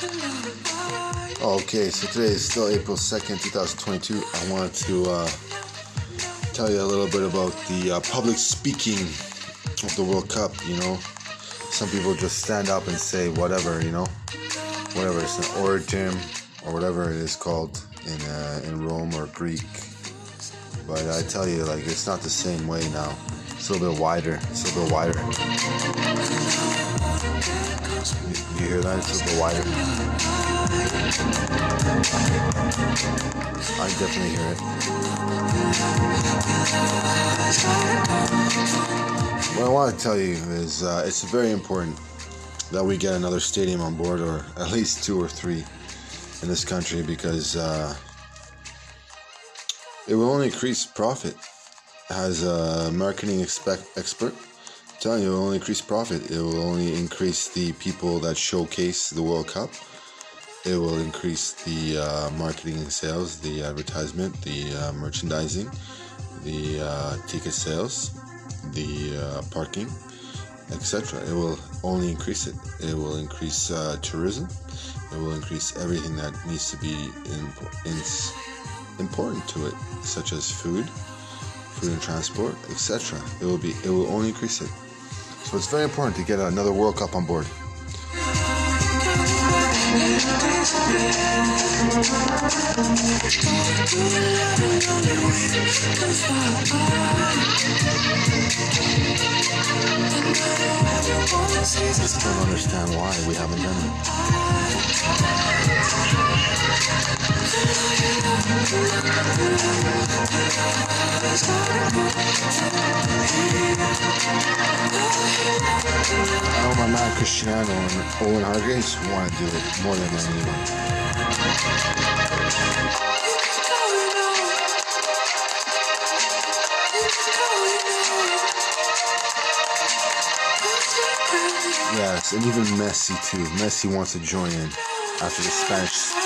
Okay, so today is still April 2nd, 2022. I wanted to uh, tell you a little bit about the uh, public speaking of the World Cup. You know, some people just stand up and say whatever, you know, whatever. It's an oratum or whatever it is called in, uh, in Rome or Greek. But I tell you, like, it's not the same way now. It's a little bit wider. It's a little wider. You, you hear that? It's a little wider. I definitely hear it. What I want to tell you is uh, it's very important that we get another stadium on board, or at least two or three in this country, because uh, it will only increase profit. As a marketing expect, expert, I'm telling you, it will only increase profit. It will only increase the people that showcase the World Cup it will increase the uh, marketing and sales, the advertisement, the uh, merchandising, the uh, ticket sales, the uh, parking, etc. It will only increase it. It will increase uh, tourism. It will increase everything that needs to be important to it, such as food, food and transport, etc. It will be. It will only increase it. So it's very important to get another World Cup on board. Just don't understand why we haven't done it. Know my man Cristiano and Owen Hargreaves want to do it more than anyone. Yes, and even Messi too. Messi wants to join in after the Spanish.